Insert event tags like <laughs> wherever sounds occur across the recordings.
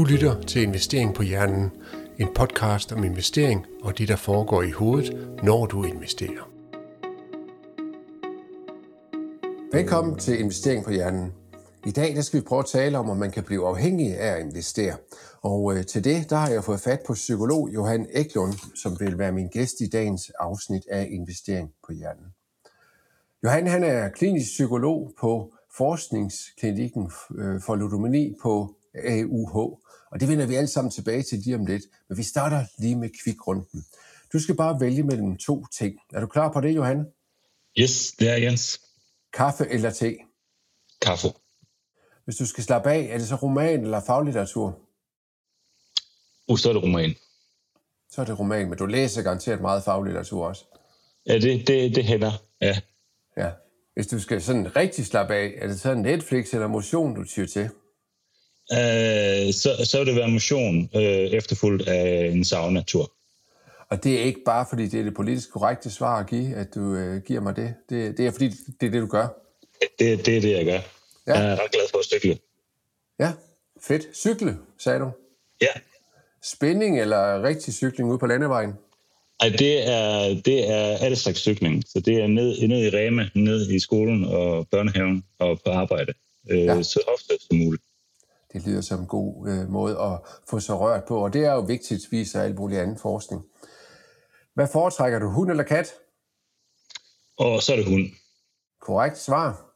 Du lytter til Investering på Hjernen, en podcast om investering og det, der foregår i hovedet, når du investerer. Velkommen til Investering på Hjernen. I dag der skal vi prøve at tale om, om man kan blive afhængig af at investere. Og øh, til det der har jeg fået fat på psykolog Johan Eklund, som vil være min gæst i dagens afsnit af Investering på Hjernen. Johan han er klinisk psykolog på forskningsklinikken øh, for ludomani på AUH. Og det vender vi alle sammen tilbage til lige om lidt. Men vi starter lige med kvikrunden. Du skal bare vælge mellem to ting. Er du klar på det, Johan? Yes, det er Jens. Kaffe eller te? Kaffe. Hvis du skal slappe af, er det så roman eller faglitteratur? Uh, så er det roman. Så er det roman, men du læser garanteret meget faglitteratur også. Ja, det, det, det hænder, ja. Ja. Hvis du skal sådan rigtig slappe af, er det så Netflix eller motion, du tyr til? Uh, så, så vil det være motion uh, efterfulgt af en sauna-tur. Og det er ikke bare, fordi det er det politisk korrekte svar at give, at du uh, giver mig det. det. Det er, fordi det er det, du gør. Det, det er det, jeg gør. Ja. Jeg er ret glad for at cykle. Ja, fedt. Cykle, sagde du? Ja. Spænding eller rigtig cykling ude på landevejen? Ej, det er, det er alle slags cykling. Så det er ned, ned i Rema, ned i skolen og børnehaven og på arbejde. Ja. Så ofte som muligt. Det lyder som en god øh, måde at få sig rørt på, og det er jo vigtigt, viser alt muligt anden forskning. Hvad foretrækker du, hund eller kat? Og så er det hund. Korrekt svar.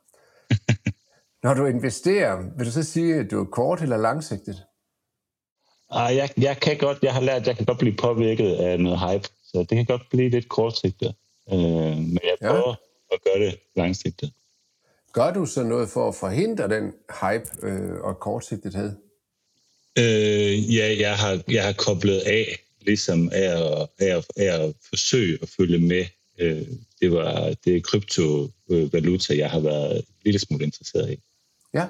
<laughs> Når du investerer, vil du så sige, at du er kort eller langsigtet? Ah, jeg, jeg kan godt, jeg har lært, at jeg kan godt blive påvirket af noget hype, så det kan godt blive lidt kortsigtet. Øh, men jeg prøver ja. at gøre det langsigtet. Gør du så noget for at forhindre den hype øh, og kortsigtethed? Øh, ja, jeg har, jeg har koblet af, ligesom af at, af, af at forsøge at følge med. Øh, det var det kryptovaluta, jeg har været en lille smule interesseret i. Ja,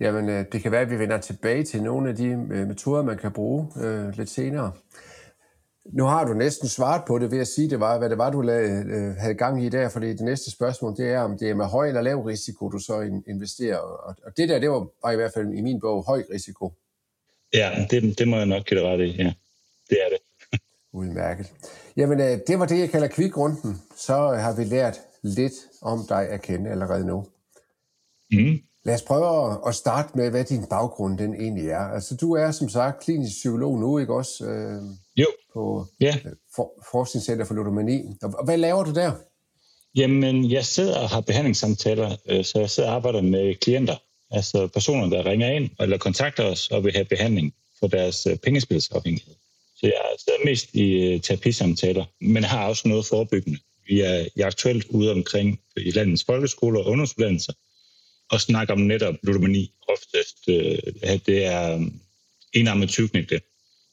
Jamen, øh, det kan være, at vi vender tilbage til nogle af de øh, metoder, man kan bruge øh, lidt senere. Nu har du næsten svaret på det ved at sige, det var, hvad det var, du lavede, øh, havde gang i der, fordi det næste spørgsmål, det er, om det er med høj eller lav risiko, du så investerer. Og, og det der, det var, var i hvert fald i min bog høj risiko. Ja, det, det må jeg nok give ret i, ja. Det er det. <laughs> Udmærket. Jamen, øh, det var det, jeg kalder kvikrunden. Så har vi lært lidt om dig at kende allerede nu. Mm. Lad os prøve at starte med, hvad din baggrund den egentlig er. Altså, du er som sagt klinisk psykolog nu, ikke også? Øh, jo. På ja. for, Forskningscenter for ludomani. Og hvad laver du der? Jamen, jeg sidder og har behandlingssamtaler, øh, så jeg sidder og arbejder med klienter. Altså personer, der ringer ind eller kontakter os og vil have behandling for deres øh, pengespilsafhængighed. Så jeg sidder mest i terapisamtaler, men har også noget forebyggende. Vi er, jeg er aktuelt ude omkring i landets folkeskoler og ungdomsuddannelser, og snakke om netop ludomani. Oftest, øh, at det er øh, enarmet tyvknægte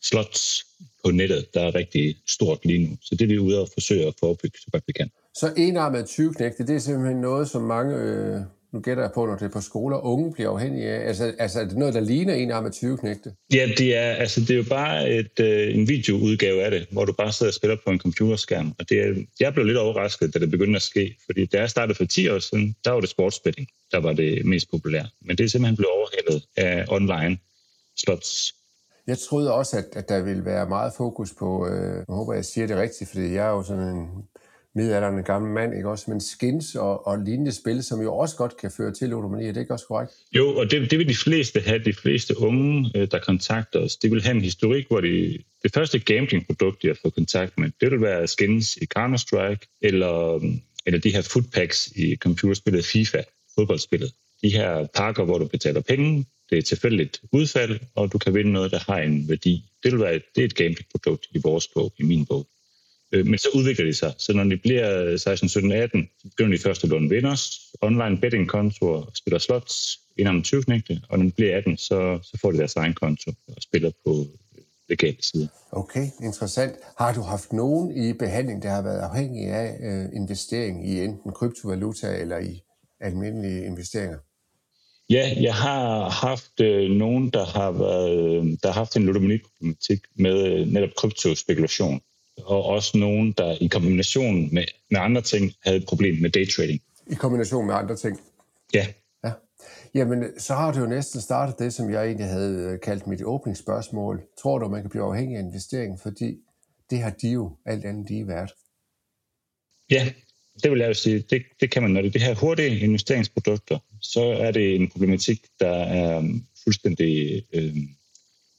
slots på nettet, der er rigtig stort lige nu. Så det er vi ude og forsøge at forebygge, så godt vi kan. Så enarmet tyvknægte, det er simpelthen noget, som mange, øh, nu gætter jeg på, når det er på skoler, unge bliver afhængige af. Altså, altså er det noget, der ligner enarmet tyvknægte? Ja, det er, altså, det er jo bare et, øh, en videoudgave af det, hvor du bare sidder og spiller på en computerskærm. Og det er, jeg blev lidt overrasket, da det begyndte at ske, fordi da jeg startede for 10 år siden, der var det sportsbetting der var det mest populære. Men det er simpelthen blevet overhældet af online slots. Jeg troede også, at, at der ville være meget fokus på, øh, jeg håber, jeg siger det rigtigt, fordi jeg er jo sådan en midalderne gammel mand, ikke også? Men skins og, og lignende spil, som jo også godt kan føre til ludomani, er det ikke også korrekt? Jo, og det, det vil de fleste have, de fleste unge, øh, der kontakter os. det vil have en historik, hvor de, det første gamblingprodukt, de har fået kontakt med, det vil være skins i Counter-Strike, eller, øh, eller de her footpacks i computerspillet FIFA fodboldspillet. De her pakker, hvor du betaler penge, det er tilfældigt udfald, og du kan vinde noget, der har en værdi. Det, vil være det er et gaming-produkt i vores bog, i min bog. Øh, men så udvikler de sig. Så når de bliver 16, 17, 18, så begynder de først at låne vinders, online betting-kontoer, spiller slots, indenom 20 knægte, og når de bliver 18, så, så får de deres egen konto og spiller på legale sider. Okay, interessant. Har du haft nogen i behandling, der har været afhængig af øh, investering i enten kryptovaluta eller i almindelige investeringer? Ja, jeg har haft øh, nogen, der har, været, der har haft en ludomani-problematik med øh, netop kryptospekulation, og også nogen, der i kombination med, med andre ting havde et problem med daytrading. I kombination med andre ting? Ja. Ja, Jamen, så har du jo næsten startet det, som jeg egentlig havde øh, kaldt mit åbningsspørgsmål. Tror du, man kan blive afhængig af investering, fordi det har de jo alt andet lige været? Ja, det vil jeg jo sige. Det, det kan man, når det er det her hurtige investeringsprodukter, så er det en problematik, der er um, fuldstændig, øh,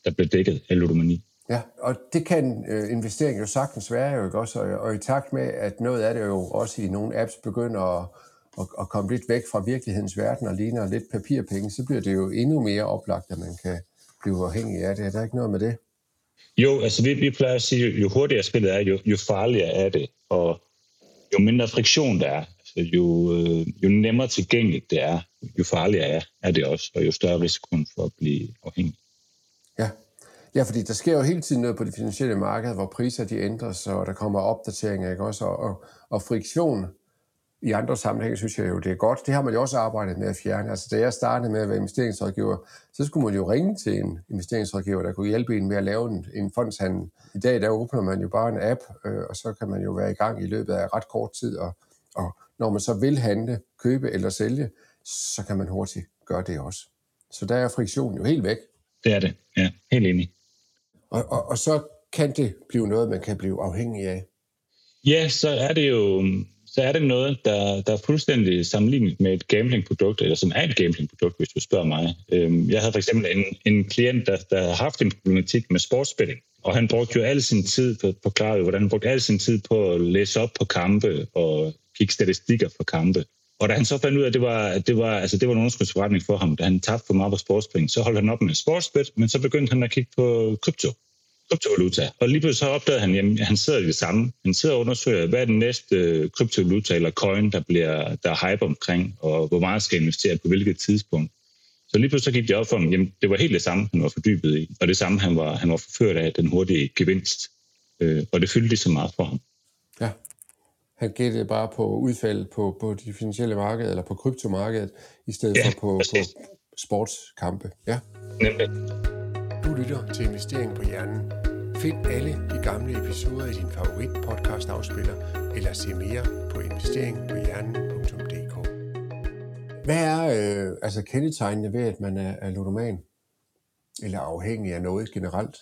der bliver dækket af ludomani. Ja, og det kan øh, investering jo sagtens være jo ikke også, og, og i takt med, at noget af det jo også i nogle apps begynder at, at, at komme lidt væk fra virkelighedens verden og ligner lidt papirpenge, så bliver det jo endnu mere oplagt, at man kan blive afhængig af det. Er der ikke noget med det? Jo, altså vi, vi plejer at sige, jo hurtigere spillet er, jo, jo farligere er det, og jo mindre friktion der er, altså jo, øh, jo nemmere tilgængeligt det er, jo farligere er, er det også, og jo større risikoen for at blive afhængig. Ja. fordi der sker jo hele tiden noget på det finansielle marked, hvor priser de ændres, og der kommer opdateringer, ikke også, og, og, og friktion i andre sammenhænge synes jeg jo, det er godt. Det har man jo også arbejdet med at fjerne. Altså, da jeg startede med at være investeringsrådgiver, så skulle man jo ringe til en investeringsrådgiver, der kunne hjælpe en med at lave en, en fondshandel. I dag, der åbner man jo bare en app, øh, og så kan man jo være i gang i løbet af ret kort tid. Og, og når man så vil handle, købe eller sælge, så kan man hurtigt gøre det også. Så der er friktionen jo helt væk. Det er det, ja. Helt enig. Og, og, og så kan det blive noget, man kan blive afhængig af. Ja, så er det jo så er det noget, der, der er fuldstændig sammenlignet med et gamblingprodukt, eller som er et gamblingprodukt, hvis du spørger mig. Øhm, jeg havde for eksempel en, en klient, der, der havde haft en problematik med sportsspilling, og han brugte jo al sin tid på, på klare, hvordan han brugte al sin tid på at læse op på kampe og kigge statistikker for kampe. Og da han så fandt ud af, at det var, at det var, altså det var en underskudsforretning for ham, da han tabte for meget på sportspenge, så holdt han op med sportsbet, men så begyndte han at kigge på krypto kryptovaluta. Og lige pludselig så opdagede han, at han sidder i det samme. Han sidder og undersøger, hvad er den næste øh, kryptovaluta eller coin, der, bliver, der er hype omkring, og hvor meget skal investere på hvilket tidspunkt. Så lige pludselig så gik det op for ham, jamen det var helt det samme, han var fordybet i, og det samme, han var, han var forført af den hurtige gevinst. Øh, og det fyldte lige så meget for ham. Ja, han gættede bare på udfald på, på de finansielle markeder, eller på kryptomarkedet, i stedet ja, for på, på sportskampe. Ja. Nemlig. Du lytter til Investering på Hjernen. Find alle de gamle episoder i din favorit podcast afspiller, eller se mere på investeringpohjernen.dk. Hvad er øh, altså kendetegnene ved, at man er, er ludoman? Eller afhængig af noget generelt?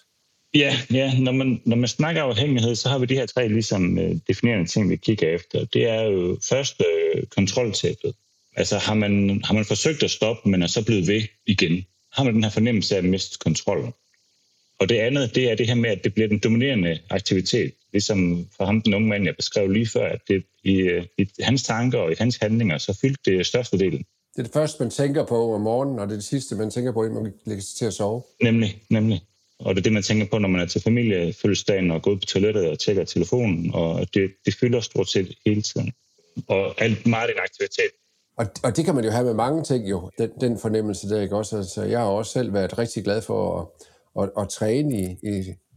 Ja, ja når, man, når man snakker afhængighed, så har vi de her tre ligesom, øh, definerende ting, vi kigger efter. Det er jo først øh, kontroltabet. Altså har man, har man forsøgt at stoppe, men er så blevet ved igen har man den her fornemmelse af at miste kontrollen. Og det andet, det er det her med, at det bliver den dominerende aktivitet. Ligesom for ham, den unge mand, jeg beskrev lige før, at det i, i hans tanker og i hans handlinger, så fyldte det størstedelen. Det er det første, man tænker på om morgenen, og det er det sidste, man tænker på, inden man lægger sig til at sove. Nemlig, nemlig. Og det er det, man tænker på, når man er til familiefødselsdagen og går ud på toilettet og tjekker telefonen, og det, det fylder stort set hele tiden. Og alt meget den aktivitet. Og, og det kan man jo have med mange ting jo, den, den fornemmelse der, ikke også? Altså, jeg har også selv været rigtig glad for at, at, at træne i, i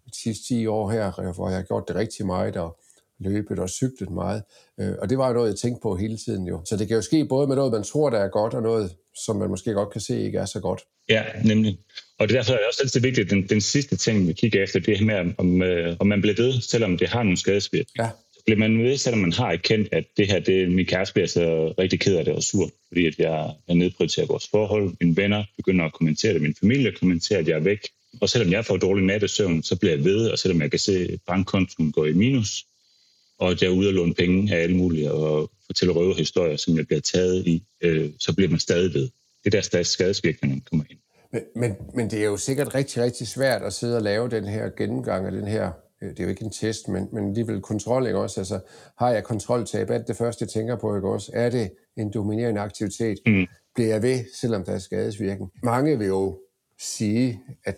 de sidste 10 år her, hvor jeg har gjort det rigtig meget, og løbet og cyklet meget. Øh, og det var jo noget, jeg tænkte på hele tiden jo. Så det kan jo ske både med noget, man tror, der er godt, og noget, som man måske godt kan se ikke er så godt. Ja, nemlig. Og det er derfor er det også altid vigtigt, den, den sidste ting, vi kigger efter, det er med, om, øh, om man bliver ved, selvom det har nogle skadesvirkninger. Ja bliver man ved, selvom man har erkendt, at det her, det, min kæreste bliver så rigtig ked af det og sur, fordi at jeg, jeg nedprioriterer vores forhold. Mine venner begynder at kommentere det, min familie kommenterer, at jeg er væk. Og selvom jeg får dårlig nattesøvn, så bliver jeg ved, og selvom jeg kan se, at bankkontoen går i minus, og at jeg er ude og låne penge af alle mulige, og fortælle røverhistorier, som jeg bliver taget i, øh, så bliver man stadig ved. Det er der skadesvirkningen kommer ind. Men, men, men det er jo sikkert rigtig, rigtig svært at sidde og lave den her gennemgang af den her Øh, det er jo ikke en test, men, men alligevel kontrol, ikke også? Altså, har jeg kontroltab? Er det det første, jeg tænker på, ikke også? Er det en dominerende aktivitet? Mm. Bliver jeg ved, selvom der er skadesvirkning? Mange vil jo sige, at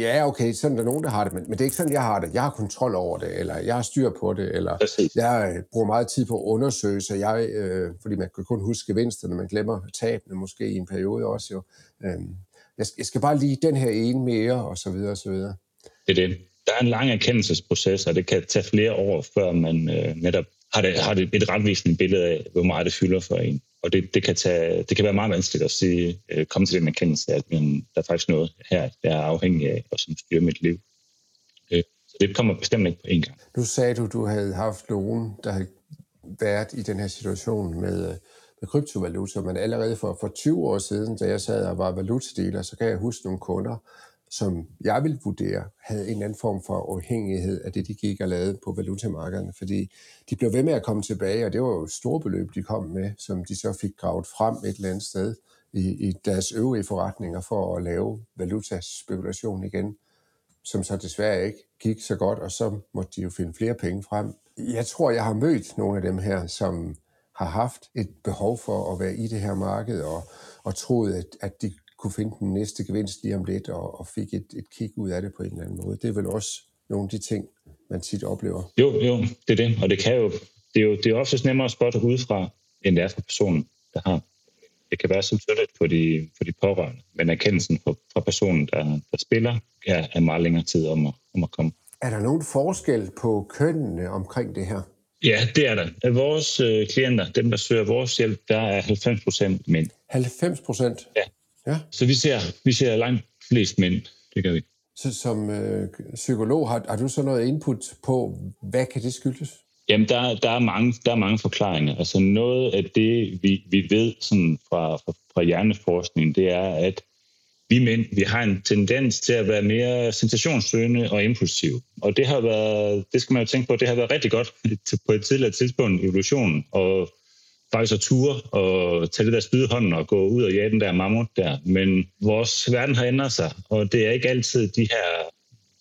ja, okay, sådan er der nogen, der har det, men, men det er ikke sådan, jeg har det. Jeg har kontrol over det, eller jeg har styr på det, eller Præcis. jeg øh, bruger meget tid på at undersøge, så jeg, øh, fordi man kan kun huske gevinsterne, man glemmer tabene måske i en periode også jo. Øh, jeg, jeg skal bare lige den her ene mere, og så videre, og så videre. Det er det der er en lang erkendelsesproces, og det kan tage flere år, før man øh, netop har, det, har det et retvisende billede af, hvor meget det fylder for en. Og det, det, kan, tage, det kan være meget vanskeligt at sige, øh, komme til den erkendelse, at men, der er faktisk noget her, jeg er afhængig af, og som styrer mit liv. Øh, så det kommer bestemt ikke på én gang. Nu sagde du, du havde haft nogen, der havde været i den her situation med, øh, med kryptovaluta, men allerede for, for 20 år siden, da jeg sad og var valutadealer, så kan jeg huske nogle kunder, som jeg vil vurdere, havde en anden form for afhængighed af det, de gik og lavede på valutamarkederne, fordi de blev ved med at komme tilbage, og det var jo store beløb, de kom med, som de så fik gravet frem et eller andet sted i, i deres øvrige forretninger for at lave valutaspekulation igen, som så desværre ikke gik så godt, og så måtte de jo finde flere penge frem. Jeg tror, jeg har mødt nogle af dem her, som har haft et behov for at være i det her marked, og, og troet, at, at de kunne finde den næste gevinst lige om lidt, og, og fik et, et kig ud af det på en eller anden måde. Det er vel også nogle af de ting, man tit oplever. Jo, jo, det er det, og det kan jo, det er jo, det er ofte nemmere at spotte udefra, end det er for personen, der har. Det kan være så tydeligt for de, for de pårørende, men erkendelsen fra, fra personen, der, der spiller, er, er meget længere tid om at, om at komme. Er der nogen forskel på kønnene omkring det her? Ja, det er der. Af vores øh, klienter, dem der søger vores hjælp, der er 90 procent mænd. 90 procent? Ja. Ja. Så vi ser, vi ser langt flest mænd, det gør vi. Så som øh, psykolog, har, har du så noget input på, hvad kan det skyldes? Jamen, der, der, er mange, der er mange forklaringer. Altså noget af det, vi, vi ved sådan fra, fra, fra hjerneforskning, det er, at vi mænd, vi har en tendens til at være mere sensationssøgende og impulsiv. Og det har været, det skal man jo tænke på, det har været rigtig godt på et tidligere tidspunkt i evolutionen, og faktisk at ture og tage det der spide hånden og gå ud og jage den der mammut der. Men vores verden har ændret sig, og det er ikke altid de her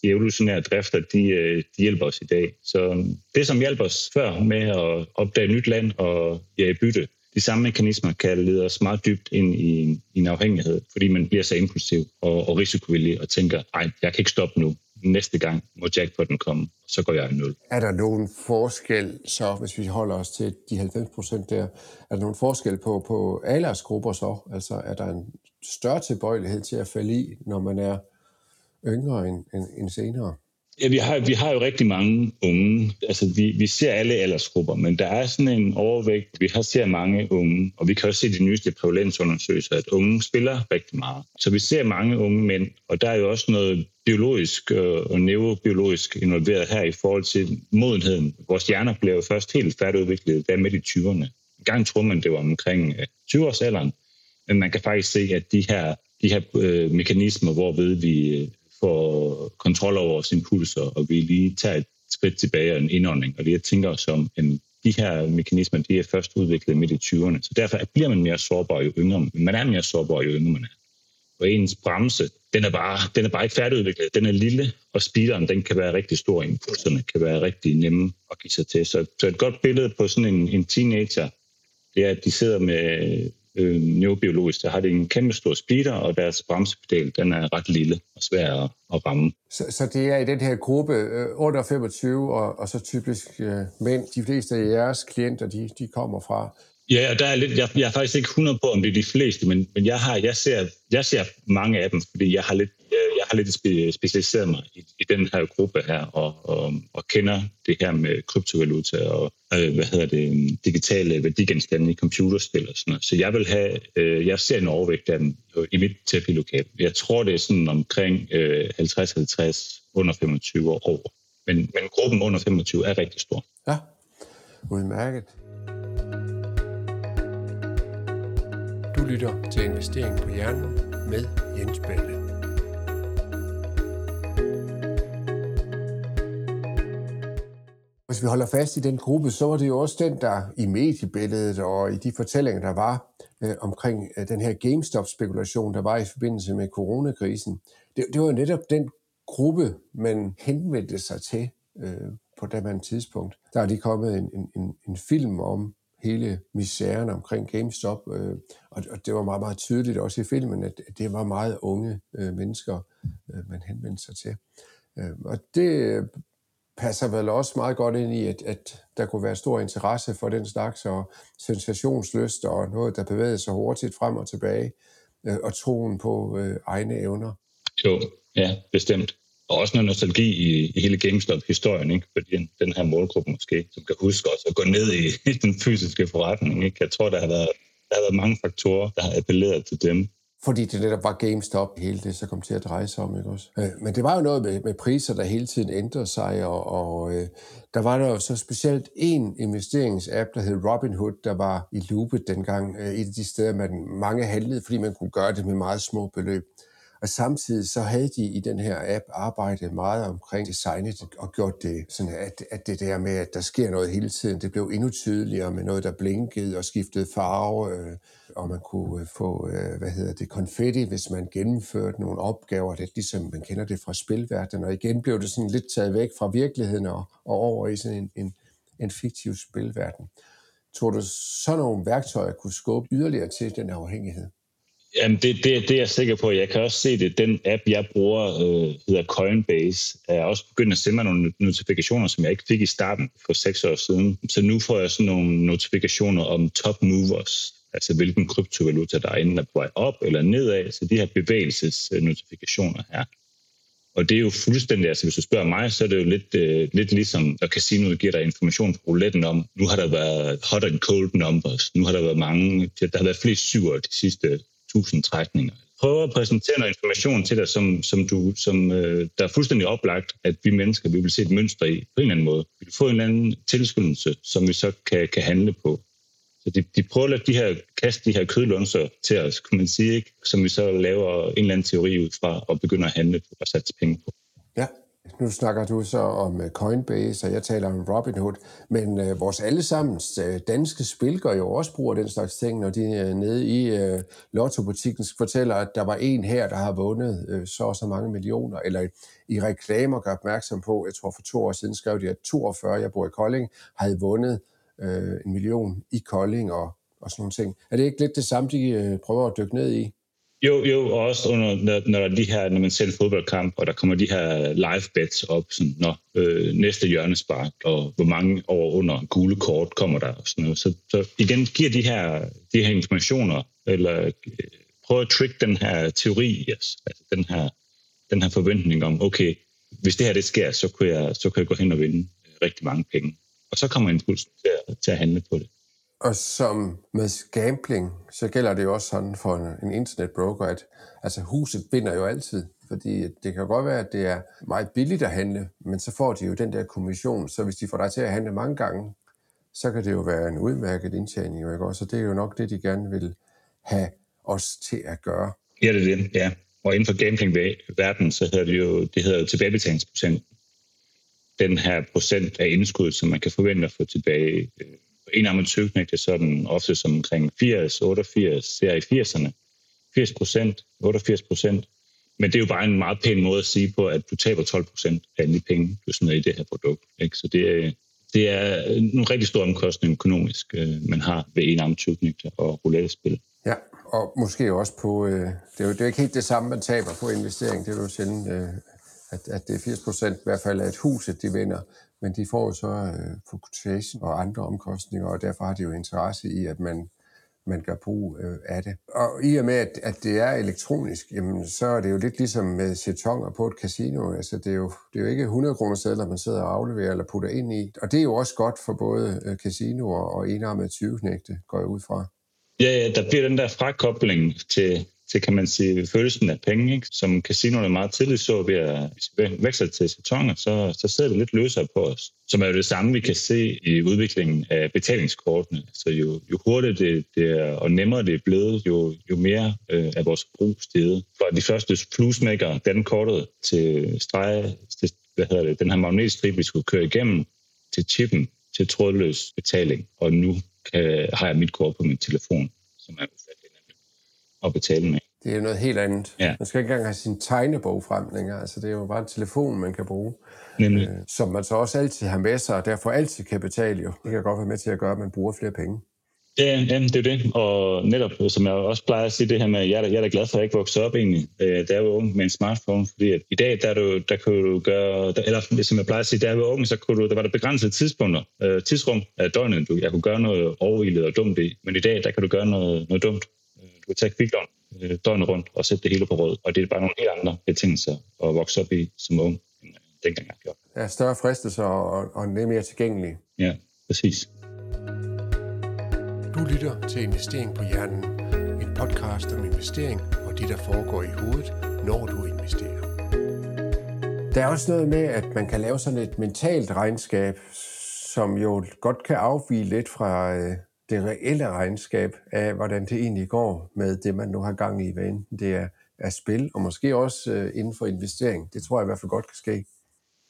de evolutionære drifter, de, øh, de hjælper os i dag. Så det, som hjælper os før med at opdage nyt land og jage bytte, de samme mekanismer kan lede os meget dybt ind i en, i en afhængighed, fordi man bliver så impulsiv og, og risikovillig og tænker, ej, jeg kan ikke stoppe nu. Næste gang må jackpotten komme, så går jeg i nul. Er der nogen forskel, så hvis vi holder os til de 90 procent der, er der nogen forskel på, på aldersgrupper så? Altså er der en større tilbøjelighed til at falde i, når man er yngre end, end, end senere? Ja, vi har, vi har jo rigtig mange unge. Altså, vi, vi ser alle aldersgrupper, men der er sådan en overvægt. Vi har ser mange unge, og vi kan også se de nyeste prævalensundersøgelser, at unge spiller rigtig meget. Så vi ser mange unge mænd, og der er jo også noget biologisk øh, og neurobiologisk involveret her i forhold til modenheden. Vores hjerner bliver jo først helt færdigudviklet der midt i 20'erne. En gang troede man, det var omkring øh, 20-årsalderen, men man kan faktisk se, at de her, de her øh, mekanismer, hvorved vi øh, får kontrol over vores impulser, og vi lige tager et skridt tilbage og en indånding. Og det tænker som, en, de her mekanismer, de er først udviklet midt i 20'erne. Så derfor bliver man mere sårbar jo yngre. Man er mere sårbar jo yngre man er. Og ens bremse, den er, bare, den er bare ikke færdigudviklet. Den er lille, og speederen den kan være rigtig stor. Impulserne kan være rigtig nemme at give sig til. Så, så et godt billede på sådan en, en teenager, det er, at de sidder med øh, neurobiologisk, der har det en kæmpe stor speeder, og deres bremsepedal, den er ret lille og svær at, at ramme. Så, så det er i den her gruppe øh, under 25, og, og så typisk øh, mænd. De fleste af jeres klienter, de, de kommer fra. Ja, der er lidt, jeg, jeg er faktisk ikke 100 på, om det er de fleste, men, men jeg, har, jeg, ser, jeg ser mange af dem, fordi jeg har lidt har lidt specialiseret mig i, i den her gruppe her, og, og, og kender det her med kryptovaluta og øh, hvad hedder det, øh, digitale værdigenstande i computerspil og sådan noget. Så jeg vil have, øh, jeg ser en overvægt af dem øh, i mit terapilokal. Jeg tror, det er sådan omkring øh, 50-50 under 25 år over. Men, men gruppen under 25 er rigtig stor. Ja, udmærket. Du lytter til Investering på Hjernen med Jens Balle. Hvis vi holder fast i den gruppe, så var det jo også den, der i mediebilledet og i de fortællinger, der var øh, omkring øh, den her GameStop-spekulation, der var i forbindelse med coronakrisen. Det, det var jo netop den gruppe, man henvendte sig til øh, på det tidspunkt. Der er lige kommet en, en, en film om hele misæren omkring GameStop, øh, og, og det var meget, meget tydeligt også i filmen, at det var meget unge øh, mennesker, øh, man henvendte sig til. Øh, og det passer vel også meget godt ind i, at, at der kunne være stor interesse for den slags, og sensationsløst, og noget, der bevægede sig hurtigt frem og tilbage, øh, og troen på øh, egne evner. Jo, ja, bestemt. Og også noget nostalgi i, i hele GameStop-historien, ikke? fordi den, den her målgruppe måske, som kan huske også at gå ned i, i den fysiske forretning. Ikke? Jeg tror, der har, været, der har været mange faktorer, der har appelleret til dem fordi det netop var GameStop, hele det så kom til at dreje sig om. Ikke også? Øh, men det var jo noget med, med priser, der hele tiden ændrede sig, og, og øh, der var der jo så specielt en investeringsapp, der hed Robinhood, der var i loopet dengang, øh, et af de steder, man mange handlede, fordi man kunne gøre det med meget små beløb. Og samtidig så havde de i den her app arbejdet meget omkring designet og gjort det sådan, at, at det der med, at der sker noget hele tiden, det blev endnu tydeligere med noget, der blinkede og skiftede farve, øh, og man kunne øh, få, øh, hvad hedder det, konfetti, hvis man gennemførte nogle opgaver, det ligesom man kender det fra spilverdenen, og igen blev det sådan lidt taget væk fra virkeligheden og, og over i sådan en, en, en fiktiv spilverden. Tror du, sådan nogle værktøjer kunne skubbe yderligere til den afhængighed? Jamen, det, det, det er jeg sikker på. Jeg kan også se det. Den app, jeg bruger, øh, hedder Coinbase, er også begyndt at sende mig nogle notifikationer, som jeg ikke fik i starten for seks år siden. Så nu får jeg sådan nogle notifikationer om top movers, altså hvilken kryptovaluta, der er enten er på vej op eller nedad. Så de her bevægelsesnotifikationer her. Og det er jo fuldstændig, altså hvis du spørger mig, så er det jo lidt, øh, lidt ligesom, at casinoet giver dig information på rouletten om, nu har der været hot and cold numbers, nu har der været mange, der har været flest syver de sidste tusind trækninger. Prøv at præsentere noget information til dig, som, som, du, som øh, der er fuldstændig oplagt, at vi mennesker vi vil se et mønster i på en eller anden måde. Vi vil få en eller anden tilskyndelse, som vi så kan, kan handle på. Så de, de prøver at lade de her, kaste de her kødlunser til os, kan man sige, ikke? som vi så laver en eller anden teori ud fra og begynder at handle på og satse penge på. Ja, nu snakker du så om øh, Coinbase, og jeg taler om Robinhood, men øh, vores allesammens øh, danske spil gør jo også brug af den slags ting, når de øh, nede i øh, lottobutikken fortæller, at der var en her, der har vundet øh, så og så mange millioner, eller i reklamer gør opmærksom på, jeg tror for to år siden skrev de, at 42, jeg bor i Kolding, havde vundet øh, en million i Kolding og, og sådan nogle ting. Er det ikke lidt det samme, de øh, prøver at dykke ned i? Jo, jo, og også under, når, når, de her, når man ser en fodboldkamp, og der kommer de her live bets op, sådan, når øh, næste hjørnespark, og hvor mange over under gule kort kommer der, og sådan noget. Så, så igen giver de her, de her informationer, eller øh, prøver at trick den her teori yes, altså den her, den her forventning om, okay, hvis det her det sker, så kan jeg, så kan jeg gå hen og vinde rigtig mange penge. Og så kommer impulsen til at, til at handle på det. Og som med gambling, så gælder det jo også sådan for en, en internetbroker, at altså huset binder jo altid. Fordi det kan godt være, at det er meget billigt at handle, men så får de jo den der kommission. Så hvis de får dig til at handle mange gange, så kan det jo være en udmærket indtjening. Ikke? Så det er jo nok det, de gerne vil have os til at gøre. Ja, det er det, ja. Og inden for gambling-verdenen, så hedder det jo, det hedder tilbagebetalingsprocent. Den her procent af indskud, som man kan forvente at få tilbage øh, en amatørknægt er sådan ofte som omkring 80, 88, ser i 80'erne. 80 procent, 88 procent. Men det er jo bare en meget pæn måde at sige på, at du taber 12 procent af alle de penge, du smider i det her produkt. Ikke? Så det er, det er en rigtig stor omkostning økonomisk, øh, man har ved en tyvknægt og roulette-spil. Ja, og måske også på, øh, det, er jo, det er ikke helt det samme, man taber på investering. Det er jo sjældent, øh, at, at det er 80 procent i hvert fald af et huset, de vinder men de får jo så øh, fluctuation og andre omkostninger, og derfor har de jo interesse i, at man, man gør brug øh, af det. Og i og med, at, at det er elektronisk, jamen, så er det jo lidt ligesom med chetonger på et casino. Altså, det, er jo, det er jo ikke 100 kroner sædler, man sidder og afleverer eller putter ind i. Og det er jo også godt for både øh, casinoer og enarmede 20 går jeg ud fra. Ja, ja, der bliver den der frakobling til, til, kan man sige, følelsen af penge, ikke? som casinoerne meget tidligt så ved at veksle til sæsoner, så, så sidder det lidt løsere på os. Som er jo det samme, vi kan se i udviklingen af betalingskortene. Så jo, jo hurtigere det, det er, og nemmere det er blevet, jo, jo mere øh, er vores brug steget. For de første plusmaker, den kortet til strege, til, hvad hedder det, den her magnetstrip, vi skulle køre igennem, til chippen, til trådløs betaling. Og nu kan, har jeg mit kort på min telefon, som er at betale med. Det er jo noget helt andet. Ja. Man skal ikke engang have sin tegnebog frem længere. Altså, det er jo bare en telefon, man kan bruge. Nemlig. Øh, som man så også altid har med sig, og derfor altid kan betale jo. Det kan godt være med til at gøre, at man bruger flere penge. Ja, ja, det er det. Og netop, som jeg også plejer at sige, det her med, jeg er, jeg er da glad for, at jeg ikke voksede op egentlig, øh, da jeg var ung med en smartphone, fordi at i dag, der, du, der kan du gøre, der, eller som jeg plejer at sige, da jeg var ung, så kunne du, der var der begrænsede tidspunkter, øh, tidsrum af døgnet, du, jeg kunne gøre noget overilet og dumt i, men i dag, der kan du gøre noget, noget dumt. Du kan tage kviklån øh, døgnet rundt og sætte det hele på råd. Og det er bare nogle helt andre betingelser at vokse op i som ung, end øh, dengang jeg gjorde. Ja, større fristelser og, og lidt mere tilgængelige. Ja, præcis. Du lytter til Investering på Hjernen, en podcast om investering og det, der foregår i hovedet, når du investerer. Der er også noget med, at man kan lave sådan et mentalt regnskab, som jo godt kan afvige lidt fra øh, det reelle regnskab af, hvordan det egentlig går med det, man nu har gang i, hvad enten det er, er spil, og måske også øh, inden for investering. Det tror jeg i hvert fald godt kan ske.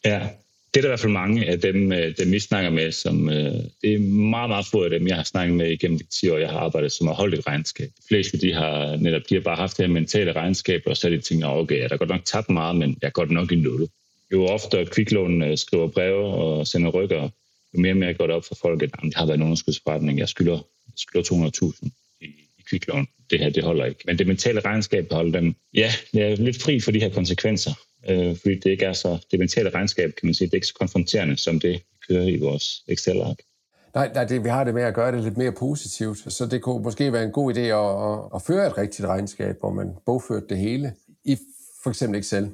Ja, det er der i hvert fald mange af dem, øh, dem vi snakker med, som øh, det er meget, meget få af dem, jeg har snakket med igennem de 10 år, jeg har arbejdet, som har holdt et regnskab. De fleste, de har netop de har bare haft det her mentale regnskab, og så er de tænkt, okay, jeg har godt nok tabt meget, men jeg er godt nok i nul. Jo oftere kviklån skriver breve og sender rykker, jo mere og mere går det op for folk, at jamen, det har været en underskudsforretning, jeg skylder, jeg skylder 200.000 i, i kviklån. Det her, det holder ikke. Men det mentale regnskab holder dem, ja, det er lidt fri for de her konsekvenser øh, fordi det ikke er så, det mentale regnskab, kan man sige, det er ikke så konfronterende, som det kører i vores Excel-ark. Nej, nej det, vi har det med at gøre det lidt mere positivt, så det kunne måske være en god idé at, at, at føre et rigtigt regnskab, hvor man bogførte det hele i for eksempel Excel.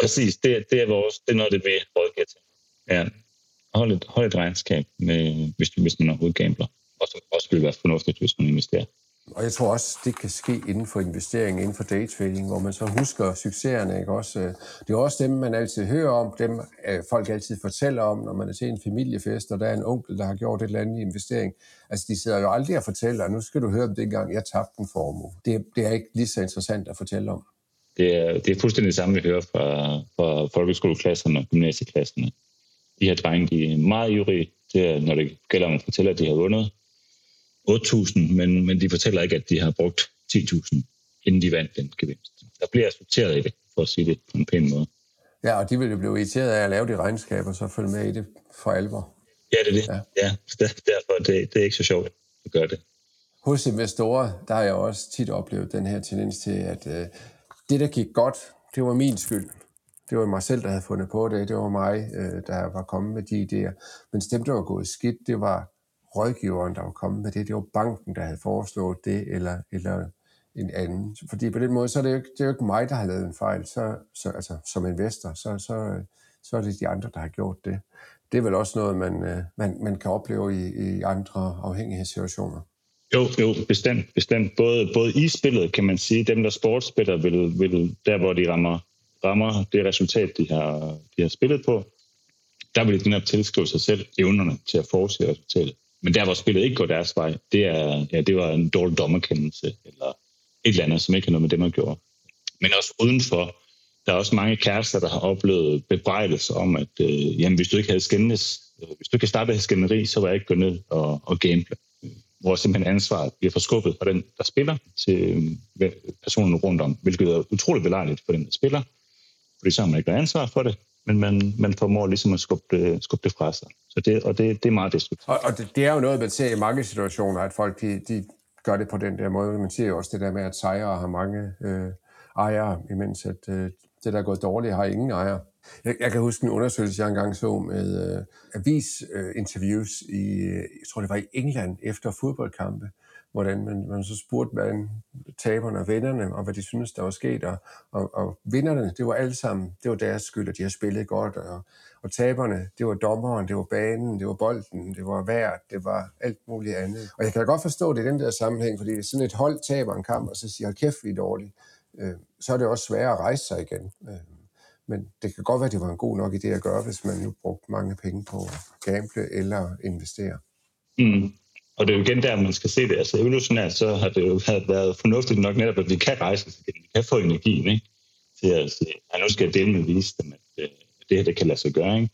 Præcis, det, det er vores, det er noget, det vi rådgiver til. Ja, hold et, hold et regnskab, med, hvis, hvis man overhovedet gambler, og som også vil være fornuftigt, hvis man investerer. Og jeg tror også, det kan ske inden for investering, inden for daytrading, hvor man så husker succeserne. Ikke? Også, øh, det er også dem, man altid hører om, dem øh, folk altid fortæller om, når man er til en familiefest, og der er en onkel, der har gjort et eller andet i investering. Altså, de sidder jo aldrig og fortæller, nu skal du høre om det gang, jeg tabte en formue. Det, det er ikke lige så interessant at fortælle om. Det er, det er fuldstændig det samme, vi hører fra, fra folkeskoleklasserne og gymnasieklasserne. De her drenge, de er meget ivrige, det er, når det gælder om at fortælle, at de har vundet 8.000, men, men de fortæller ikke, at de har brugt 10.000, inden de vandt den gevinst. Der bliver sorteret i det, for at sige det på en pæn måde. Ja, og de vil jo blive irriteret af at lave de regnskaber, og så følge med i det for alvor. Ja, det er det. Ja, ja derfor det, det er ikke så sjovt at gøre det. Hos investorer, der har jeg også tit oplevet den her tendens til, at øh, det, der gik godt, det var min skyld. Det var mig selv, der havde fundet på det. Det var mig, øh, der var kommet med de idéer. Men dem, der var gået skidt, det var rådgiveren, der var kommet med det. Det var banken, der havde foreslået det, eller, eller en anden. Fordi på den måde, så er det jo ikke, det er jo ikke mig, der har lavet en fejl. Så, så, altså, som investor, så, så, så er det de andre, der har gjort det. Det er vel også noget, man, øh, man, man kan opleve i, i andre afhængighedssituationer. Jo, jo, bestemt, bestemt. Både, både i spillet, kan man sige, dem, der sportsspiller, vil, vil der, hvor de rammer, rammer det resultat, de har, de har spillet på, der vil de netop tilskrive sig selv evnerne til at forudse resultatet. Men der, hvor spillet ikke går deres vej, det, er, ja, det var en dårlig dommerkendelse, eller et eller andet, som ikke har noget med det, man gjorde. Men også udenfor, der er også mange kærester, der har oplevet bebrejdelser om, at øh, jamen, hvis du ikke havde skændes, øh, hvis du ikke havde startet skænderi, så var jeg ikke gået ned og, og gamble. Hvor simpelthen ansvaret bliver forskubbet fra den, der spiller, til øh, personen rundt om, hvilket er utroligt belejligt for den, der spiller, fordi så har man ikke været ansvar for det, men man, man formår ligesom at skubbe det, skubbe det fra sig. Så det, og det, det er meget destruktivt. Og, og det, det er jo noget, man ser i mange situationer, at folk de, de gør det på den der måde. Man ser jo også det der med, at sejre har mange øh, ejere, imens at øh, det, der er gået dårligt, har ingen ejere. Jeg, jeg kan huske en undersøgelse, jeg engang så med øh, avisinterviews øh, i, øh, jeg tror det var i England, efter fodboldkampe, hvordan man, man så spurgte hvad taberne og vennerne, og hvad de synes, der var sket. Og, og, og vinderne, det var alle sammen, det var deres skyld, at de har spillet godt. Og, og taberne, det var dommeren, det var banen, det var bolden, det var vejret, det var alt muligt andet. Og jeg kan godt forstå det i den der sammenhæng, fordi hvis sådan et hold taber en kamp, og så siger, kæft, vi er dårlige, øh, så er det også sværere at rejse sig igen. Øh, men det kan godt være, at det var en god nok idé at gøre, hvis man nu brugte mange penge på at gamble eller investere. Mm. Og det er jo igen der, man skal se det. Altså evolutionært, så har det jo været fornuftigt nok netop, at vi kan rejse os igen. Vi kan få energien, ikke? Til at sige, at nu skal jeg dele med vise dem, øh, at det her det kan lade sig gøre, ikke?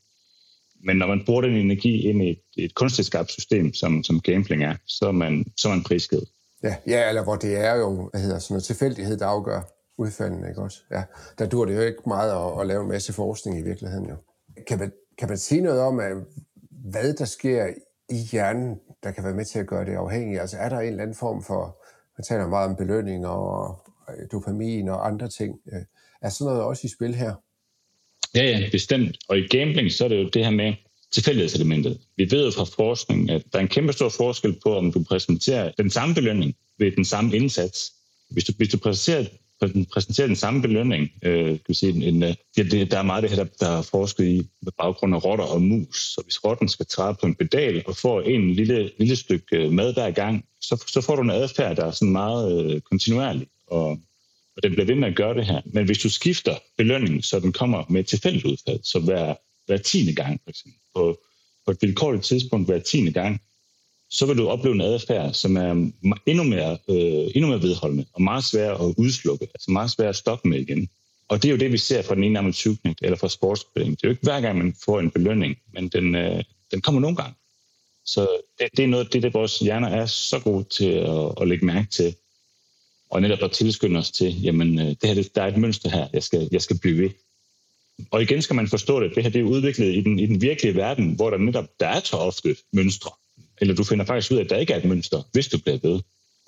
Men når man bruger den energi ind i et, et kunstigt skabt system, som, som gambling er, så er man, så er man prisgivet. Ja, ja, eller hvor det er jo, hvad hedder sådan noget tilfældighed, der afgør udfaldene, ikke også? Ja, der dur det jo ikke meget at, at lave en masse forskning i virkeligheden, jo. Kan man, kan man sige noget om, at, hvad der sker i hjernen, der kan være med til at gøre det afhængigt? Altså er der en eller anden form for, man taler meget om belønning og dopamin og andre ting. Øh, er sådan noget også i spil her? Ja, ja, bestemt. Og i gambling, så er det jo det her med tilfældighedselementet. Vi ved jo fra forskning, at der er en kæmpe stor forskel på, om du præsenterer den samme belønning ved den samme indsats. Hvis du, hvis du præsenterer, præsentere den samme belønning. Øh, kan sige, en, en, øh, ja, det, der er meget det her, der, der er forsket i med baggrund af rotter og mus. Så hvis rotten skal træde på en pedal og får en lille, lille stykke øh, mad hver gang, så, så får du en adfærd, der er sådan meget øh, kontinuerlig. Og, og den bliver ved med at gøre det her. Men hvis du skifter belønningen, så den kommer med et tilfældigt udfald, så hver, hver tiende gang, for eksempel, på, på et vilkårligt tidspunkt hver tiende gang, så vil du opleve en adfærd, som er endnu mere, øh, endnu mere vedholdende og meget svær at udslukke, altså meget svær at stoppe med igen. Og det er jo det, vi ser fra den ene amatørknægt eller fra sportsspilling. Det er jo ikke hver gang, man får en belønning, men den, øh, den kommer nogle gange. Så det, det er noget det, det, vores hjerner er så gode til at, at lægge mærke til. Og netop at tilskynde os til, jamen, øh, det her, der er et mønster her, jeg skal, jeg skal blive ved. Og igen skal man forstå det, det her det er udviklet i den, i den virkelige verden, hvor der netop der er så ofte mønstre eller du finder faktisk ud af, at der ikke er et mønster, hvis du bliver ved.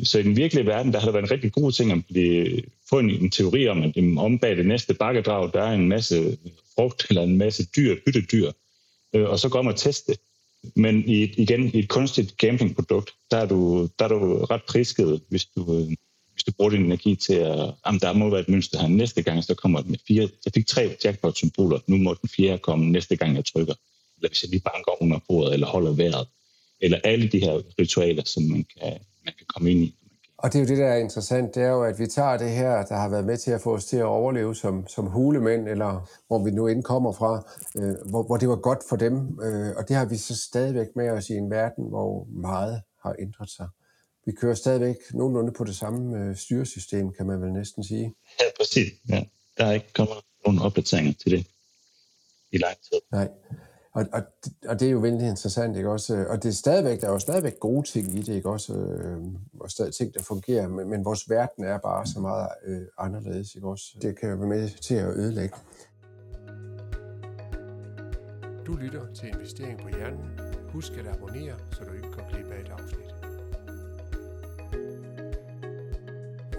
Så i den virkelige verden, der har der været en rigtig god ting at blive, få en, en teori om, at om bag det næste bakkedrag, der er en masse frugt eller en masse dyr, byttedyr, øh, og så går man og teste det. Men i, igen, i et kunstigt gamblingprodukt, der er du, der er du ret prisket, hvis du, øh, hvis du bruger din energi til at, jamen, der må være et mønster her. Næste gang, så kommer den med fire. Jeg fik tre jackpot-symboler, nu må den fjerde komme næste gang, jeg trykker. Eller hvis jeg lige banker under bordet, eller holder vejret eller alle de her ritualer, som man kan, man kan komme ind i. Og det er jo det, der er interessant, det er jo, at vi tager det her, der har været med til at få os til at overleve som, som hulemænd, eller hvor vi nu indkommer fra, øh, hvor, hvor det var godt for dem. Øh, og det har vi så stadigvæk med os i en verden, hvor meget har ændret sig. Vi kører stadigvæk nogenlunde på det samme øh, styresystem, kan man vel næsten sige. Ja, præcis. Ja. Der er ikke kommet nogen opdateringer til det i lang tid. Nej. Og, og, og det er jo vældig interessant, ikke også? Og det er stadigvæk, der er jo stadigvæk gode ting i det, ikke også? Øh, og stadig ting, der fungerer, men, men vores verden er bare så meget øh, anderledes, ikke også? Det kan jo være med til at ødelægge. Du lytter til Investering på Hjernen. Husk at abonnere, så du ikke går glip af et afsnit.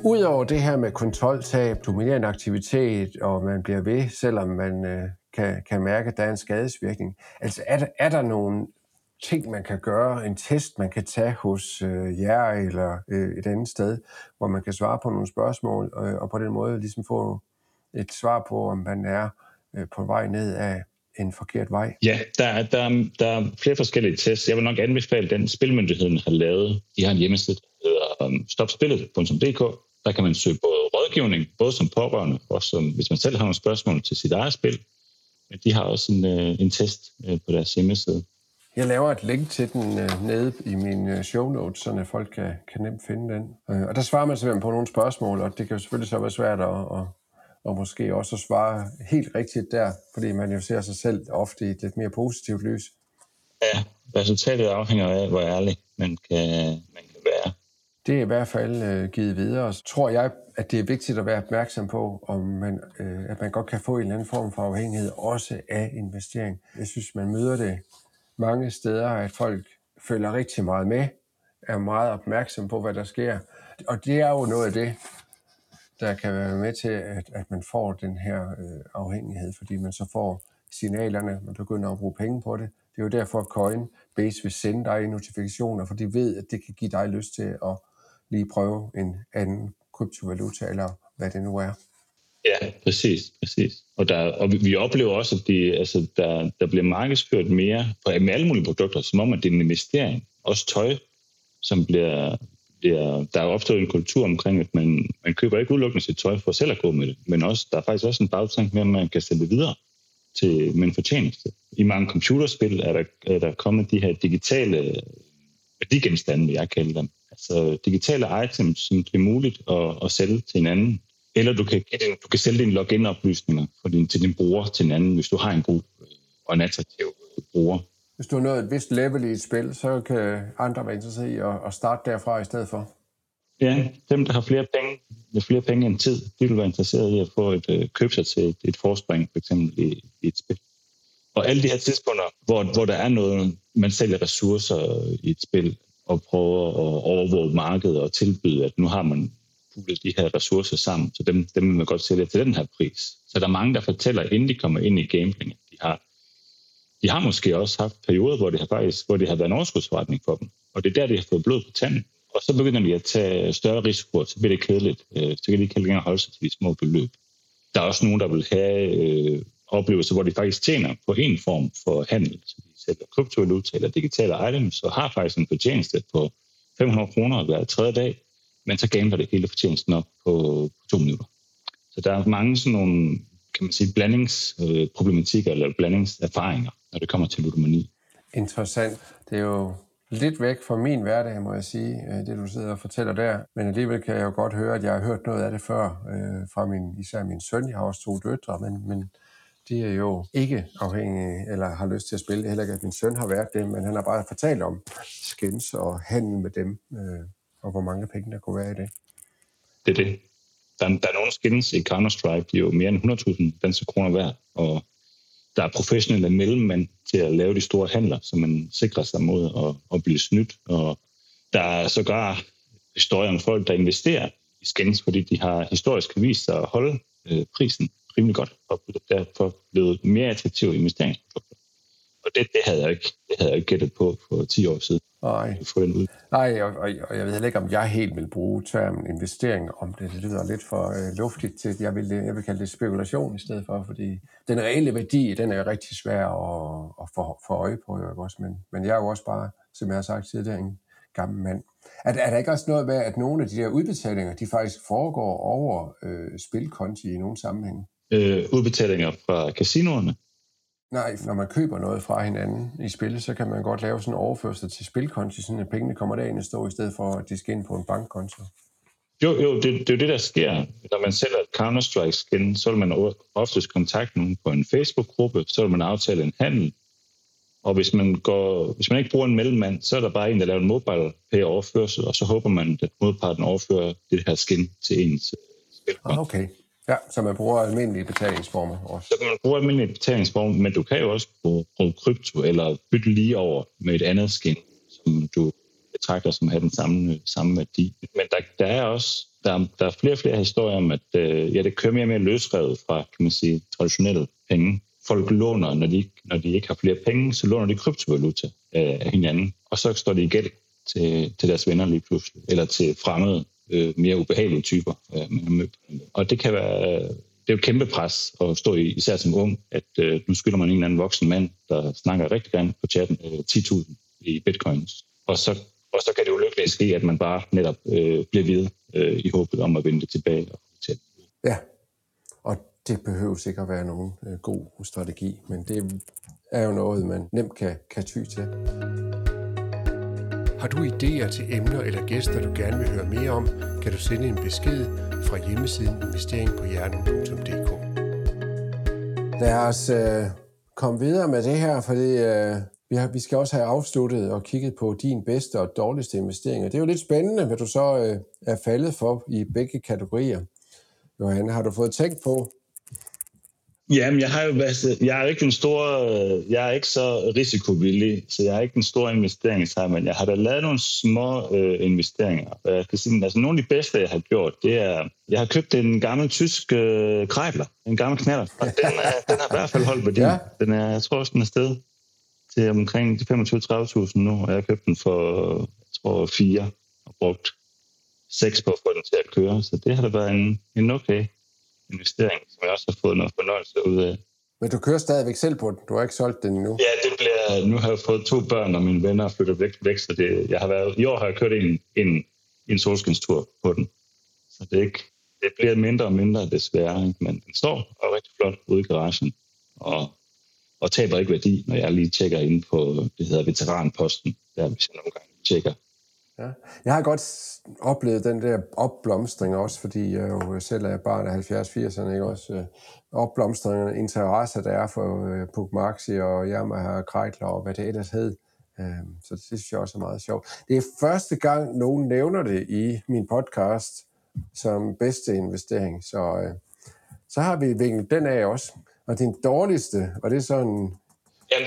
Udover det her med kontroltab, dominerende aktivitet, og man bliver ved, selvom man øh, kan, kan mærke, at der er en skadesvirkning. Altså er der, er der nogle ting, man kan gøre, en test, man kan tage hos øh, jer eller øh, et andet sted, hvor man kan svare på nogle spørgsmål, øh, og på den måde ligesom få et svar på, om man er øh, på vej ned af en forkert vej? Ja, der, er, der, der er flere forskellige tests. Jeg vil nok anbefale, den Spilmyndigheden har lavet. De har en hjemmeside, der hedder um, stopspillet.dk. Der kan man søge både rådgivning, både som pårørende, og som, hvis man selv har nogle spørgsmål til sit eget spil, de har også en, øh, en test øh, på deres hjemmeside. Jeg laver et link til den øh, nede i min show notes, så folk kan, kan nemt finde den. Og der svarer man simpelthen på nogle spørgsmål, og det kan jo selvfølgelig så være svært at, at, og måske også at svare helt rigtigt der, fordi man jo ser sig selv ofte i et lidt mere positivt lys. Ja, resultatet afhænger af, hvor ærlig man kan, man kan. Det er i hvert fald øh, givet videre. Så tror jeg, at det er vigtigt at være opmærksom på, om man, øh, at man godt kan få en eller anden form for afhængighed, også af investering. Jeg synes, man møder det mange steder, at folk følger rigtig meget med, er meget opmærksom på, hvad der sker. Og det er jo noget af det, der kan være med til, at, at man får den her øh, afhængighed, fordi man så får signalerne, man begynder at bruge penge på det. Det er jo derfor, at Coinbase vil sende dig notifikationer, for de ved, at det kan give dig lyst til at lige prøve en anden kryptovaluta, eller hvad det nu er. Ja, præcis. præcis. Og, der, og vi, vi oplever også, at de, altså, der, der bliver markedsført mere på, med alle mulige produkter, som om, at det er en investering. Også tøj, som bliver, bliver... Der er opstået en kultur omkring, at man, man køber ikke udelukkende sit tøj for selv at gå med det, men også, der er faktisk også en bagtank med, at man kan sælge det videre til, med en fortjeneste. I mange computerspil er der, er der kommet de her digitale værdigenstande, jeg kalder dem, altså digitale items, som det er muligt at, at sælge til en anden. Eller du kan, du kan sælge dine login-oplysninger for din, til din bruger til en anden, hvis du har en god og en attraktiv bruger. Hvis du har nået et vist level i et spil, så kan andre være interesseret i at, at starte derfra i stedet for. Ja, dem, der har flere penge, med flere penge end tid, de vil være interesseret i at få et øh, købe sig til et, et forspring, for eksempel i, i et spil. Og alle de her tidspunkter, hvor, hvor der er noget, man sælger ressourcer i et spil, og prøver at overvåge markedet og tilbyde, at nu har man pullet de her ressourcer sammen, så dem, dem vil man godt sælge til den her pris. Så der er mange, der fortæller, inden de kommer ind i gambling, at de har, de har måske også haft perioder, hvor det har, faktisk, hvor det har været en overskudsforretning for dem. Og det er der, de har fået blod på tanden. Og så begynder de at tage større risikoer, så bliver det kedeligt. Øh, så kan de ikke længere holde sig til de små beløb. Der er også nogen, der vil have øh, oplevelser, hvor de faktisk tjener på en form for handel. Så de sælger kryptovaluta eller digitale items, og har faktisk en fortjeneste på 500 kroner hver tredje dag, men så gambler det hele fortjenesten op på, på to minutter. Så der er mange sådan nogle, kan man sige, blandingsproblematikker øh, eller blandingserfaringer, når det kommer til ludomani. Interessant. Det er jo lidt væk fra min hverdag, må jeg sige, øh, det du sidder og fortæller der. Men alligevel kan jeg jo godt høre, at jeg har hørt noget af det før øh, fra min, især min søn. Jeg har også to døtre, men, men de er jo ikke afhængige eller har lyst til at spille. Heller ikke, at min søn har været det, men han har bare fortalt om skins og handel med dem, øh, og hvor mange penge der kunne være i det. Det er det. Der, der er nogle skins i Counter-Strike, de er jo mere end 100.000 danske kroner værd, og der er professionelle mellemmænd til at lave de store handler, så man sikrer sig mod at, at blive snydt. Og der er sågar historier om folk, der investerer i skins, fordi de har historisk vist sig at holde øh, prisen rimelig godt, og derfor blevet mere attraktive investeringsprodukter. Og det, det, havde jeg ikke, det havde jeg ikke gættet på for 10 år siden. Nej, få den ud. Nej og, og, og jeg ved heller ikke, om jeg helt vil bruge termen investering, om det lyder lidt for øh, luftigt til, jeg vil, jeg vil kalde det spekulation i stedet for, fordi den reelle værdi, den er rigtig svær at, at få, få øje på, jo, også, men, men jeg er jo også bare, som jeg har sagt tidligere, en gammel mand. Er, er der ikke også noget med, at nogle af de der udbetalinger, de faktisk foregår over øh, spilkonti i nogle sammenhænge? Øh, udbetalinger fra casinoerne? Nej, når man køber noget fra hinanden i spil, så kan man godt lave sådan en overførsel til spilkonti, sådan at pengene kommer derind og står, i stedet for at de skal ind på en bankkonto. Jo, jo, det, det er jo det, der sker. Når man sælger et Counter-Strike-skin, så vil man oftest kontakte nogen på en Facebook-gruppe, så vil man aftale en handel, og hvis man, går, hvis man ikke bruger en mellemmand, så er der bare en, der laver en mobile pay overførsel, og så håber man, at modparten overfører det her skin til ens spilkonto. Ah, okay. Ja, så man bruger almindelige betalingsformer også. Så man bruger almindelige betalingsformer, men du kan jo også bruge, bruge krypto eller bytte lige over med et andet skin, som du betragter som har den samme, samme værdi. Men der, der er også der, der er flere og flere historier om, at øh, ja, det kører mere og mere løsrevet fra kan man sige, traditionelle penge. Folk låner, når de, når de ikke har flere penge, så låner de kryptovaluta øh, af hinanden, og så står de i gæld til, til deres venner lige pludselig, eller til fremmede øh, mere ubehagelige typer, øh. Og det kan være, det er jo et kæmpe pres at stå i, især som ung, at øh, nu skylder man en eller anden voksen mand, der snakker rigtig gerne på chatten, øh, 10.000 i bitcoins. Og så, og så kan det jo lykkeligt ske, at man bare netop øh, bliver ved øh, i håbet om at vende det tilbage. Og til. Ja, og det behøver sikkert være nogen øh, god strategi, men det er jo noget, man nemt kan, kan ty til. Har du idéer til emner eller gæster, du gerne vil høre mere om, kan du sende en besked fra hjemmesiden investeringpohjernen.dk. Lad os øh, komme videre med det her, fordi øh, vi, har, vi skal også have afsluttet og kigget på din bedste og dårligste investeringer. Det er jo lidt spændende, hvad du så øh, er faldet for i begge kategorier. Johanne, har du fået tænkt på, Jamen, jeg har jo været, jeg er ikke den store, jeg er ikke så risikovillig, så jeg er ikke den store investeringshej, men jeg har da lavet nogle små øh, investeringer. Jeg kan sige, altså nogle af de bedste, jeg har gjort, det er, jeg har købt en gammel tysk øh, krejler, en gammel knaller, og den, er, den har i hvert fald holdt værdi. Ja. Den er, jeg tror også, den er sted til omkring 25-30.000 nu, og jeg har købt den for, jeg tror, fire og brugt seks på at få den til at køre, så det har da været en, en okay investering, som jeg også har fået noget fornøjelse ud af. Men du kører stadigvæk selv på den? Du har ikke solgt den endnu? Ja, det bliver, nu har jeg fået to børn, og mine venner flytter væk, væk så det, jeg har været, i år har jeg kørt en, en, en solskinstur på den. Så det, er ikke, det bliver mindre og mindre desværre, ikke? men den står og rigtig flot ude i garagen, og, og taber ikke værdi, når jeg lige tjekker ind på, det hedder veteranposten, der hvis jeg nogle gange tjekker Ja. Jeg har godt oplevet den der opblomstring også, fordi jeg jo selv er barn af 70-80'erne, ikke også? Øh, opblomstring og interesse, der er for uh, Puk Maxi og Yamaha og Kreitler og hvad det ellers hed. Uh, så det synes jeg også er meget sjovt. Det er første gang, nogen nævner det i min podcast som bedste investering, så, uh, så har vi vinklet den af også. Og din dårligste, og det er sådan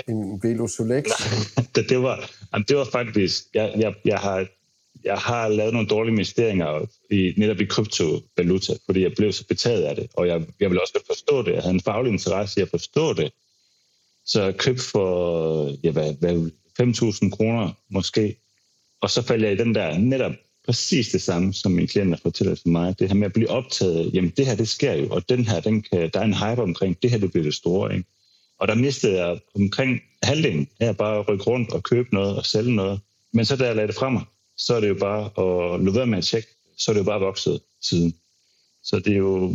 en Velosolex? <laughs> det, det, var, det var faktisk, jeg, jeg, jeg har jeg har lavet nogle dårlige investeringer i, netop i kryptovaluta, fordi jeg blev så betaget af det, og jeg, jeg ville også godt forstå det. Jeg havde en faglig interesse i at forstå det. Så jeg købte for ja, hvad, hvad, 5.000 kroner måske, og så faldt jeg i den der netop præcis det samme, som mine klienter fortæller til mig. Det her med at blive optaget, jamen det her, det sker jo, og den her, den kan, der er en hype omkring, det her, det bliver det store, ikke? Og der mistede jeg omkring halvdelen af at bare rykke rundt og købe noget og sælge noget. Men så da jeg lagde det fra mig, så er det jo bare at lade være med at tjekke, så er det jo bare vokset siden. Så det er jo,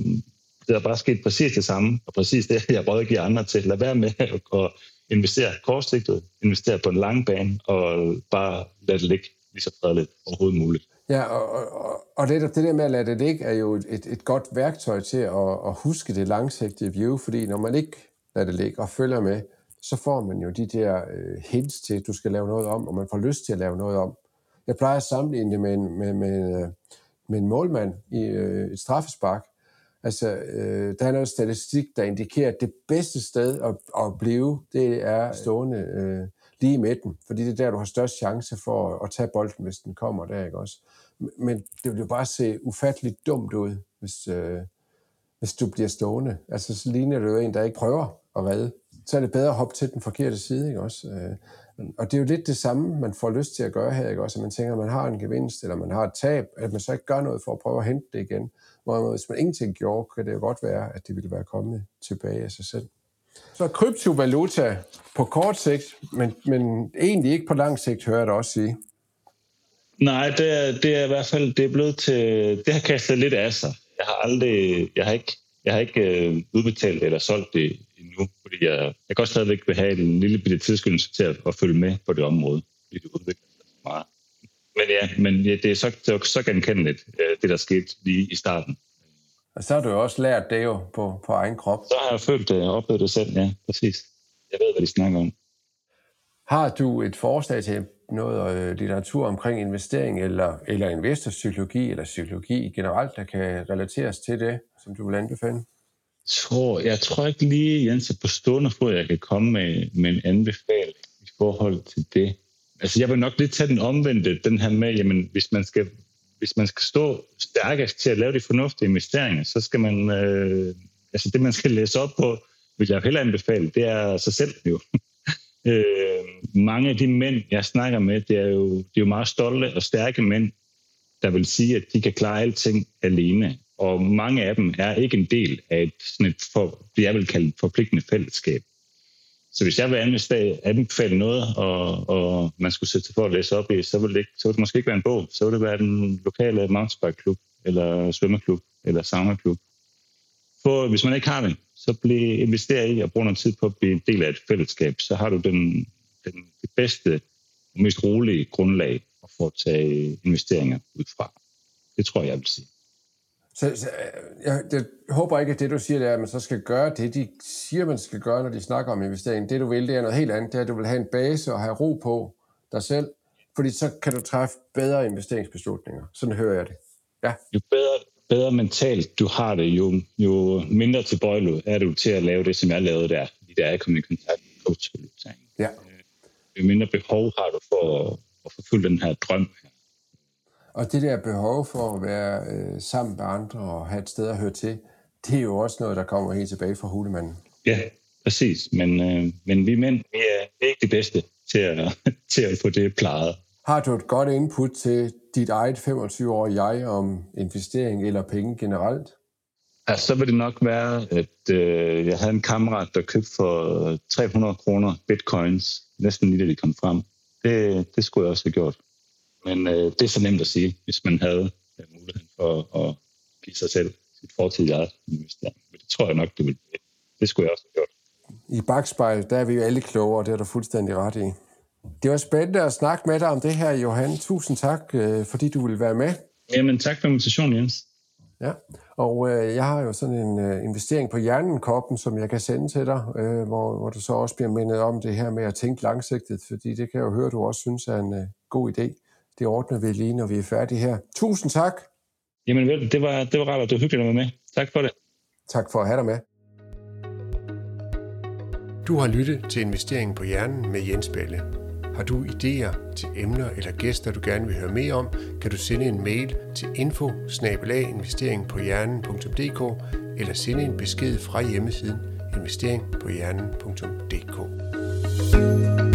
det er bare sket præcis det samme, og præcis det, jeg rådgiver andre til. Lad være med at investere kortsigtet, investere på en lang bane, og bare lade det ligge lige så fredeligt overhovedet muligt. Ja, og, og, og det, det der med at lade det ligge, er jo et, et godt værktøj til at, at huske det langsigtede view, fordi når man ikke lader det ligge og følger med, så får man jo de der øh, hints til, at du skal lave noget om, og man får lyst til at lave noget om. Jeg plejer at sammenligne det med en, med, med, øh, med en målmand i øh, et straffespark. Altså, øh, der er noget statistik, der indikerer, at det bedste sted at, at blive, det er stående øh, lige i midten, fordi det er der, du har størst chance for at, at tage bolden, hvis den kommer der, ikke også? Men det vil jo bare se ufatteligt dumt ud, hvis, øh, hvis du bliver stående. Altså, så ligner det jo en, der ikke prøver at redde. Så er det bedre at hoppe til den forkerte side, ikke også? Øh, og det er jo lidt det samme, man får lyst til at gøre her, ikke også? At man tænker, at man har en gevinst, eller man har et tab, at man så ikke gør noget for at prøve at hente det igen. Hvor hvis man ingenting gjorde, kan det jo godt være, at det ville være kommet tilbage af sig selv. Så kryptovaluta på kort sigt, men, men egentlig ikke på lang sigt, hører jeg det også sige. Nej, det er, det er i hvert fald det er blevet til, det har kastet lidt af sig. Jeg har aldrig, jeg har ikke, jeg har ikke øh, udbetalt eller solgt det endnu, fordi jeg, jeg også stadigvæk vil have en lille bitte tilskyndelse til at, at følge med på det område, fordi det udvikler sig meget. Men ja, men ja, det er så, det er så genkendeligt, det der skete lige i starten. Og så har du jo også lært det jo på, på egen krop. Så har jeg følt det og oplevet det selv, ja, præcis. Jeg ved, hvad de snakker om. Har du et forslag til noget øh, litteratur omkring investering eller, eller investorpsykologi eller psykologi generelt, der kan relateres til det, som du vil anbefale? Tror, jeg tror ikke lige, Jens, på stående fod, jeg kan komme med, med en anbefaling i forhold til det. Altså, jeg vil nok lidt tage den omvendte, den her med, jamen, hvis man skal, hvis man skal stå stærkest til at lave de fornuftige investeringer, så skal man, øh, altså det man skal læse op på, vil jeg heller anbefale, det er sig selv jo. <laughs> øh, mange af de mænd, jeg snakker med, det er, jo, det er jo meget stolte og stærke mænd, der vil sige, at de kan klare alting alene og mange af dem er ikke en del af et, sådan et for, det jeg vil kalde et forpligtende fællesskab. Så hvis jeg vil anbefale noget, og, og man skulle sætte for at læse op i, så ville, det ikke, så ville det måske ikke være en bog. Så ville det være den lokale mountainbike-klub, eller svømmeklub, eller sauna-klub. For hvis man ikke har det, så bliv investeret i og bruge noget tid på at blive en del af et fællesskab. Så har du den, den, det bedste og mest rolige grundlag at få investeringer ud fra. Det tror jeg, jeg vil sige. Så, så jeg, jeg håber ikke, at det, du siger, det er, at man så skal gøre det, de siger, man skal gøre, når de snakker om investering. Det, du vil, det er noget helt andet. Det er, at du vil have en base og have ro på dig selv, fordi så kan du træffe bedre investeringsbeslutninger. Sådan hører jeg det. Ja. Jo bedre, bedre mentalt du har det, jo, jo mindre tilbøjelig er du til at lave det, som jeg lavede der, fordi der er kommet i kontakt med coach Ja. Jo mindre behov har du for at, at forfølge den her drøm her og det der behov for at være øh, sammen med andre og have et sted at høre til, det er jo også noget, der kommer helt tilbage fra hulemanden. Ja, præcis. Men, øh, men vi mænd, vi er ikke de bedste til at, <laughs> til at få det plejet. Har du et godt input til dit eget 25-årige jeg om investering eller penge generelt? Ja, så vil det nok være, at øh, jeg havde en kammerat, der købte for 300 kroner bitcoins, næsten lige da de kom frem. Det, det skulle jeg også have gjort. Men øh, det er så nemt at sige, hvis man havde øh, muligheden for at give sig selv sit fortidige eget. Men det tror jeg nok, det vil Det skulle jeg også have gjort. I bagspejl, der er vi jo alle klogere, og det er du fuldstændig ret i. Det var spændende at snakke med dig om det her, Johan. Tusind tak, øh, fordi du ville være med. Jamen, tak for invitationen, Jens. Ja, og øh, jeg har jo sådan en øh, investering på hjernen-koppen, som jeg kan sende til dig, øh, hvor, hvor du så også bliver mindet om det her med at tænke langsigtet, fordi det kan jeg jo høre, du også synes er en øh, god idé. Det ordner vi lige, når vi er færdige her. Tusind tak. Jamen vel, det var, det var rart, og det var hyggeligt at være med. Tak for det. Tak for at have dig med. Du har lyttet til Investeringen på Hjernen med Jens Balle. Har du idéer til emner eller gæster, du gerne vil høre mere om, kan du sende en mail til info eller sende en besked fra hjemmesiden investeringpohjernen.dk. thank you